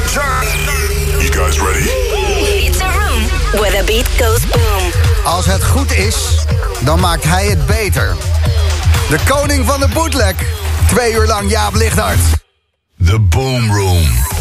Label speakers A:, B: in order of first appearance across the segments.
A: You guys ready?
B: It's a room where the beat goes boom.
C: Als het goed is, dan maakt hij het beter. De koning van de bootleg. Twee uur lang Jaap Lichthart.
A: The Boom Room.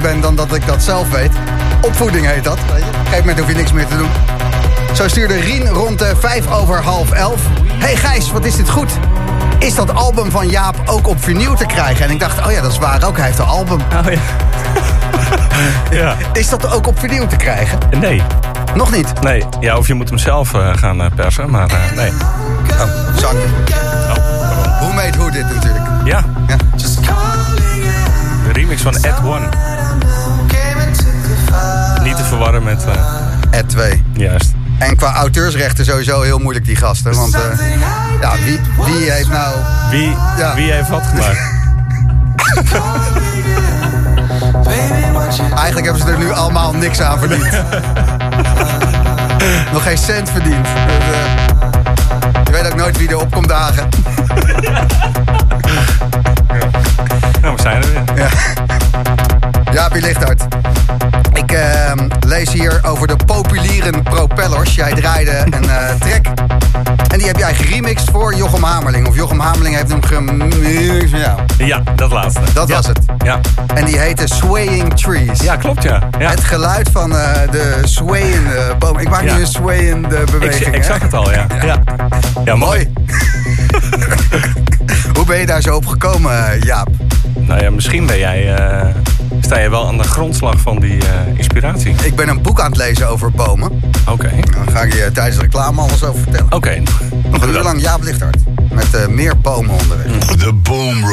C: Ben dan dat ik dat zelf weet. Opvoeding heet dat. Op een gegeven moment hoef je niks meer te doen. Zo stuurde Rien rond de vijf over half elf. Hey Gijs, wat is dit goed? Is dat album van Jaap ook op vinyl te krijgen? En ik dacht, oh ja, dat is waar ook. Hij heeft een album.
D: Oh ja. ja.
C: Is dat ook op vinyl te krijgen?
D: Nee.
C: Nog niet.
D: Nee. Ja, of je moet hem zelf eh, gaan eh, persen, maar eh, nee.
C: Oh, zak. Hoe meet hoe dit natuurlijk?
D: Ja,
C: Ja.
D: de remix van Ed One. Verwarren met... eh,
C: Ed 2.
D: juist.
C: En qua auteursrechten sowieso heel moeilijk die gasten. Want eh, ja, wie, wie heeft nou...
D: Wie,
C: Ja.
D: wie heeft wat gemaakt?
C: Eigenlijk hebben ze er nu allemaal niks aan verdiend. Nog geen cent verdiend. Dus, eh, je weet ook nooit wie erop komt dagen.
D: Nou, we zijn er weer.
C: Jaapie Lichthart. Ik eh, lees hier over de populiere propellers. Jij draaide een eh, track. En die heb jij geremixed voor Jochem Hamerling. Of Jochem Hamerling heeft hem geremixed. Ja.
D: Ja, dat laatste.
C: Dat
D: Ja.
C: was het.
D: Ja.
C: En die heette Swaying Trees.
D: ja, klopt ja. ja.
C: Het geluid van eh, de swayende boom. Ik maak nu een swayende beweging.
D: ik zag het al, ja. Ja, ja. mooi.
C: Hoe ben je daar zo op gekomen, eh, Jaap?
D: Nou ja, misschien ben jij, sta je wel aan de grondslag van die inspiratie.
C: Ik ben een boek aan het lezen over bomen.
D: Oké.
C: Daar ga ik je tijdens de reclame alles over vertellen.
D: Oké.
C: Nog een uur lang Jaap Lichthart. Met eh, meer bomen onderweg.
A: The Boom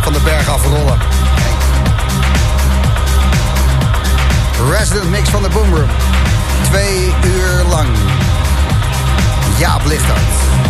C: van de berg afrollen. Resident Mix van de Boomroom. Twee uur lang. Jaap Lichthart.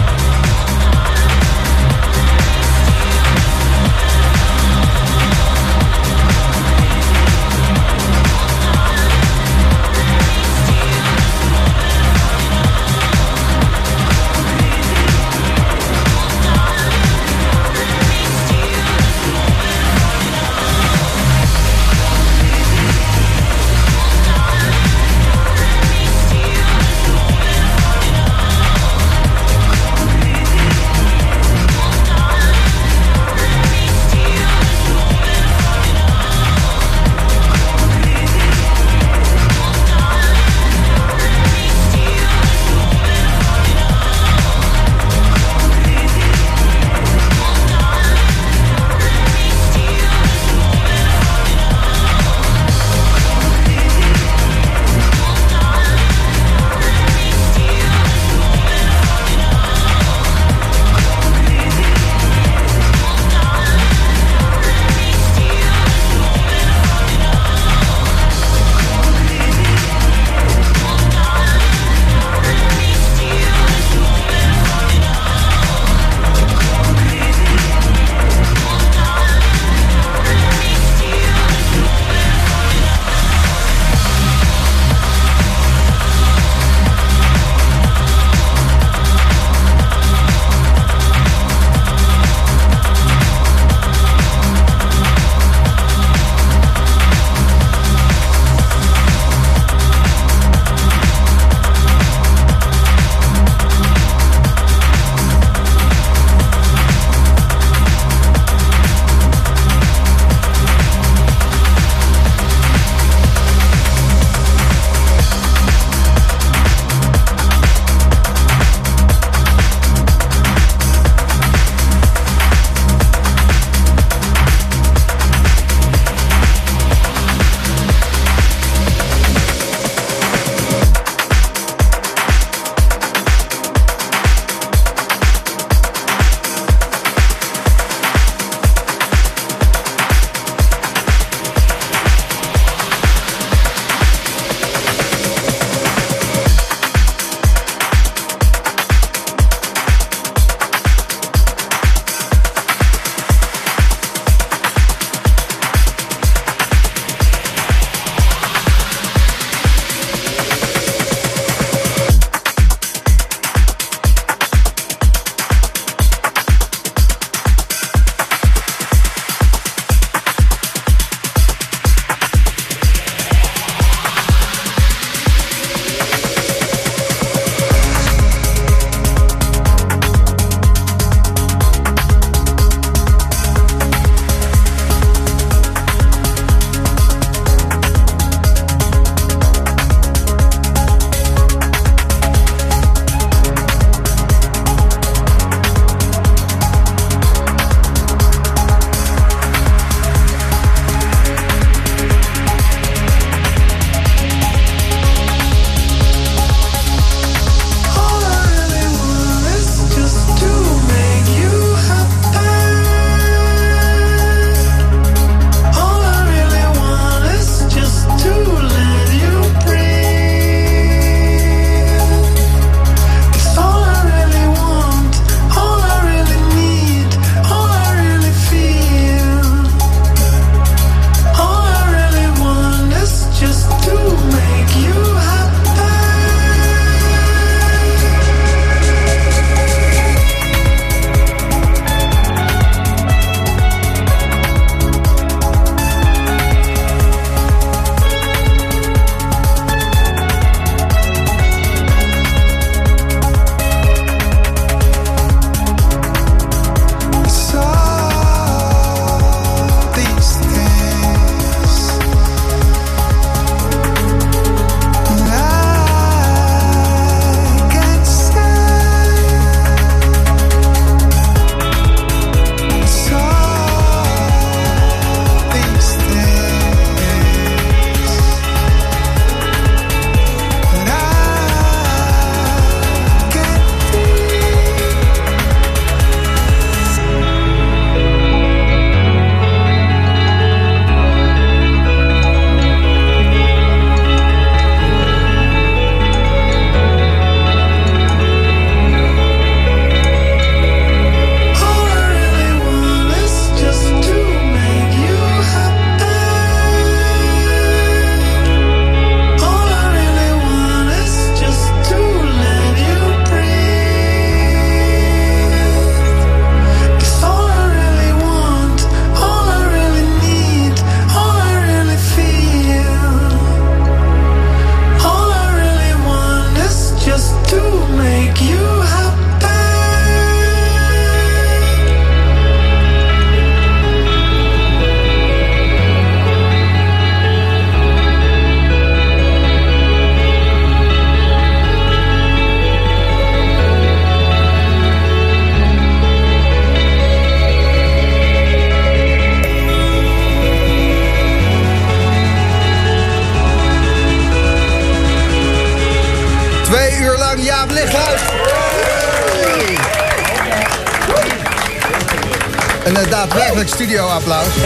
C: Studio-applaus.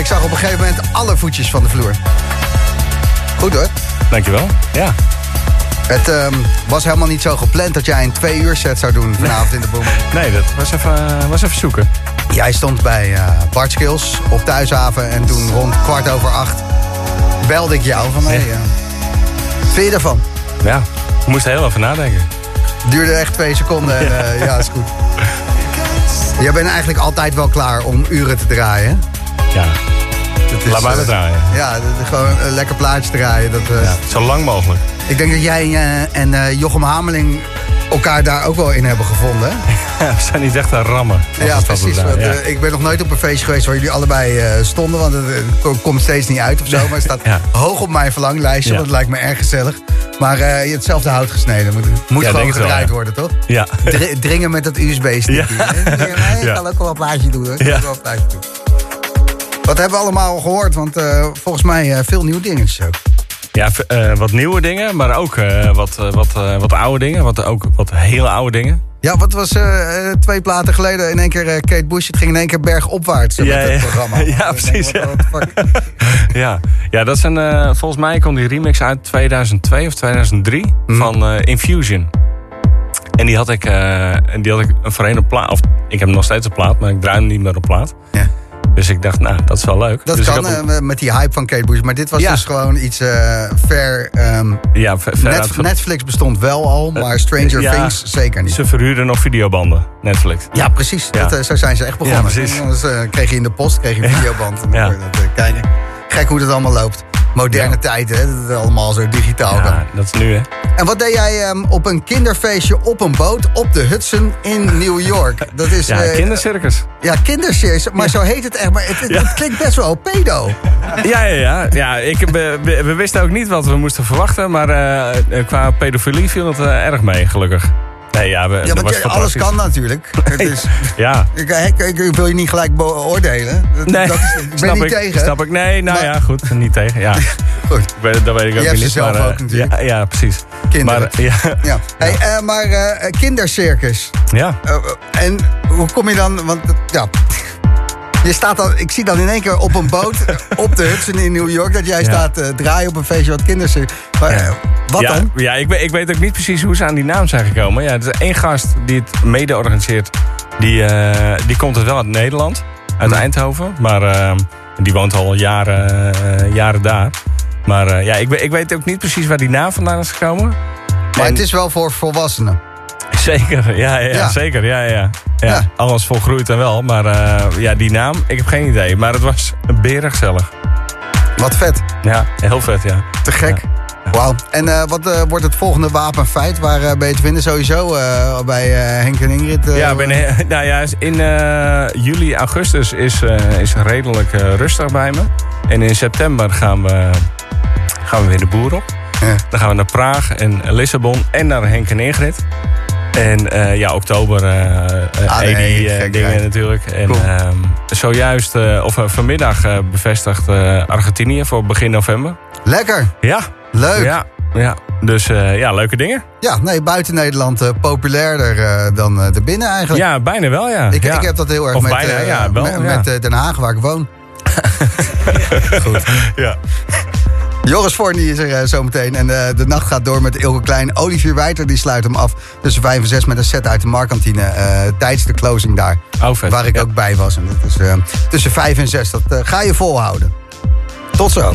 C: Ik zag op een gegeven moment alle voetjes van de vloer. Goed hoor.
D: Dankjewel. Ja.
C: Het ehm, was helemaal niet zo gepland dat jij een twee uur set zou doen vanavond in de boom.
D: Nee, dat was even, eh, was even zoeken.
C: Jij stond bij eh Bart Skills op Thuishaven en toen rond kwart over acht belde ik jou van...
D: Ja.
C: eh, wat vind je ervan?
D: Ja. We moesten heel even nadenken.
C: Duurde echt twee seconden en eh, ja, is goed. Jij bent eigenlijk altijd wel klaar om uren te draaien.
D: Ja.
C: Is,
D: Laat maar
C: eh,
D: draaien.
C: Ja, gewoon een lekker plaatje draaien. Dat, eh,
D: Ja. Zo lang mogelijk.
C: Ik denk dat jij en eh, Jochem Hameling elkaar daar ook wel in hebben gevonden.
D: Ja, we zijn niet echt aan rammen.
C: Ja, precies. Want, eh, ik ben nog nooit op een feestje geweest waar jullie allebei eh, stonden. Want het eh, ko- komt steeds niet uit of zo. Maar het staat
D: Ja.
C: hoog op mijn verlanglijstje. Want het lijkt me erg gezellig. Maar je hebt hetzelfde hout gesneden. Moet, moet
D: Ja,
C: gewoon
D: wel,
C: gedraaid worden, toch?
D: Ja.
C: Dr- dringen met dat. Nee, ik kan ook wel een plaatje doen. Hoor.
D: Ja.
C: wel een plaatje doen. Wat hebben we allemaal gehoord? Want volgens mij veel nieuwe dingetjes ook.
D: Ja, eh, wat nieuwe dingen, maar ook eh, wat, eh, wat, wat oude dingen. Wat, ook wat hele oude dingen.
C: Ja, wat was twee platen geleden in één keer Kate Bush? Het ging in één keer bergopwaarts
D: Ja,
C: met het
D: ja.
C: programma.
D: Ja,
C: denk,
D: precies, ja.
C: what?
D: Ja, ja dat een, eh, volgens mij kwam die remix uit 2002 of 2003
C: Mhm.
D: van Infusion. En die had ik, en die had ik een voorheen op plaat. Of ik heb nog steeds op plaat, maar ik draai hem niet meer op plaat.
C: Ja.
D: Dus ik dacht, nou, dat is wel leuk.
C: Dat
D: dus
C: kan eh, met die hype van Kate Bush. Maar dit was
D: Ja.
C: dus gewoon iets eh ver... ehm,
D: ja, ver-
C: Netflix bestond wel al, maar Stranger
D: ja.
C: Things zeker niet.
D: Ze verhuurden nog videobanden, Netflix.
C: Ja, precies.
D: Ja.
C: Dat, eh, zo zijn ze echt begonnen.
D: Ja, precies.
C: Anders eh, kreeg je in de post kreeg je een videoband. En dan
D: Ja.
C: kon je dat eh, kijken. Gek hoe dat allemaal loopt. Moderne
D: Ja.
C: tijden, hè, dat het allemaal zo digitaal.
D: Ja, dat is nu, hè.
C: En wat deed jij ehm, op een kinderfeestje op een boot op de Hudson in New York? Dat is
D: Ja,
C: eh,
D: kindercircus.
C: ja kindercircus, maar zo heet het echt. Maar het, het, klinkt best wel pedo.
D: Ja, ja, ja. ja ik, we, we wisten ook niet wat we moesten verwachten. Maar eh, qua pedofilie viel het eh, erg mee, gelukkig. Nee, ja, we,
C: Ja,
D: dat
C: want
D: was
C: je- alles kan natuurlijk. Het is,
D: Ja,
C: ik, ik, ik wil je niet gelijk beoordelen. Dat,
D: Nee,
C: dat is, ik ben
D: snap
C: niet
D: ik,
C: tegen.
D: Snap ik. Nee, nou
C: Maar-
D: ja, goed. Niet tegen, ja.
C: Goed.
D: Ik weet, dat weet ik ook niet.
C: ze zelf
D: maar, eh,
C: ook natuurlijk.
D: Ja, ja precies.
C: Kinderen.
D: Maar, ja,
C: Ja. Hey, eh, maar eh, kindercircus.
D: ja.
C: Eh, eh, en hoe kom je dan... Want eh, ja, je staat dan, ik zie dan in één keer op een boot op de Hudson in New York... dat jij
D: Ja.
C: staat eh, draaien op een feestje wat. Maar eh, wat
D: ja,
C: dan?
D: Ja, ik weet, ik weet ook niet precies hoe ze aan die naam zijn gekomen. Ja, er is één gast die het mede organiseert. Die, eh, die komt het wel uit Nederland. Uit
C: Hmm.
D: Eindhoven. Maar eh, die woont al jaren, jaren daar. Maar ja, ik, weet- ik weet ook niet precies waar die naam vandaan is gekomen.
C: Maar
D: En-
C: het is wel voor volwassenen.
D: Zeker, ja, ja,
C: Ja.
D: zeker. Ja, ja. Ja. Alles volgroeid dan wel. Maar eh, ja, die naam, ik heb geen idee. Maar het was berengezellig.
C: Wat vet.
D: Ja, heel vet, ja.
C: Te gek. Wauw. En eh, wat eh, wordt het volgende wapenfeit? Waar ben je te vinden? Sowieso bij Henk en Ingrid?
D: Ja, ben, nou ja, in juli, augustus is, is redelijk rustig bij me. En in september gaan we, gaan we weer de boer op.
C: Ja.
D: Dan gaan we naar Praag en Lissabon en naar Henk en Ingrid. En eh, ja, oktober
C: Ah, nee, gekkerij.
D: dingen natuurlijk. En
C: Cool.
D: ehm, zojuist, of vanmiddag bevestigd Argentinië voor begin november.
C: Lekker.
D: Ja,
C: Leuk.
D: ja, ja. Dus ja, leuke dingen.
C: Ja, nee, buiten Nederland populairder dan eh binnen eigenlijk.
D: Ja, bijna wel, ja.
C: Ik,
D: ja.
C: ik heb dat heel erg
D: Of
C: met,
D: bijna, ja, wel,
C: met,
D: ja.
C: met, Den Haag, waar ik woon.
D: Ja.
C: Joris Voornie is er eh, zometeen. En eh, de nacht gaat door met Ilke Klein. Olivier Wijter die sluit hem af tussen 5 en 6 met een set uit de Markantine. eh, tijdens de closing daar.
D: Oh, vet.
C: Waar ik
D: Ja.
C: ook bij was. En dat is tussen 5 en 6. Dat ga je volhouden. Tot zo.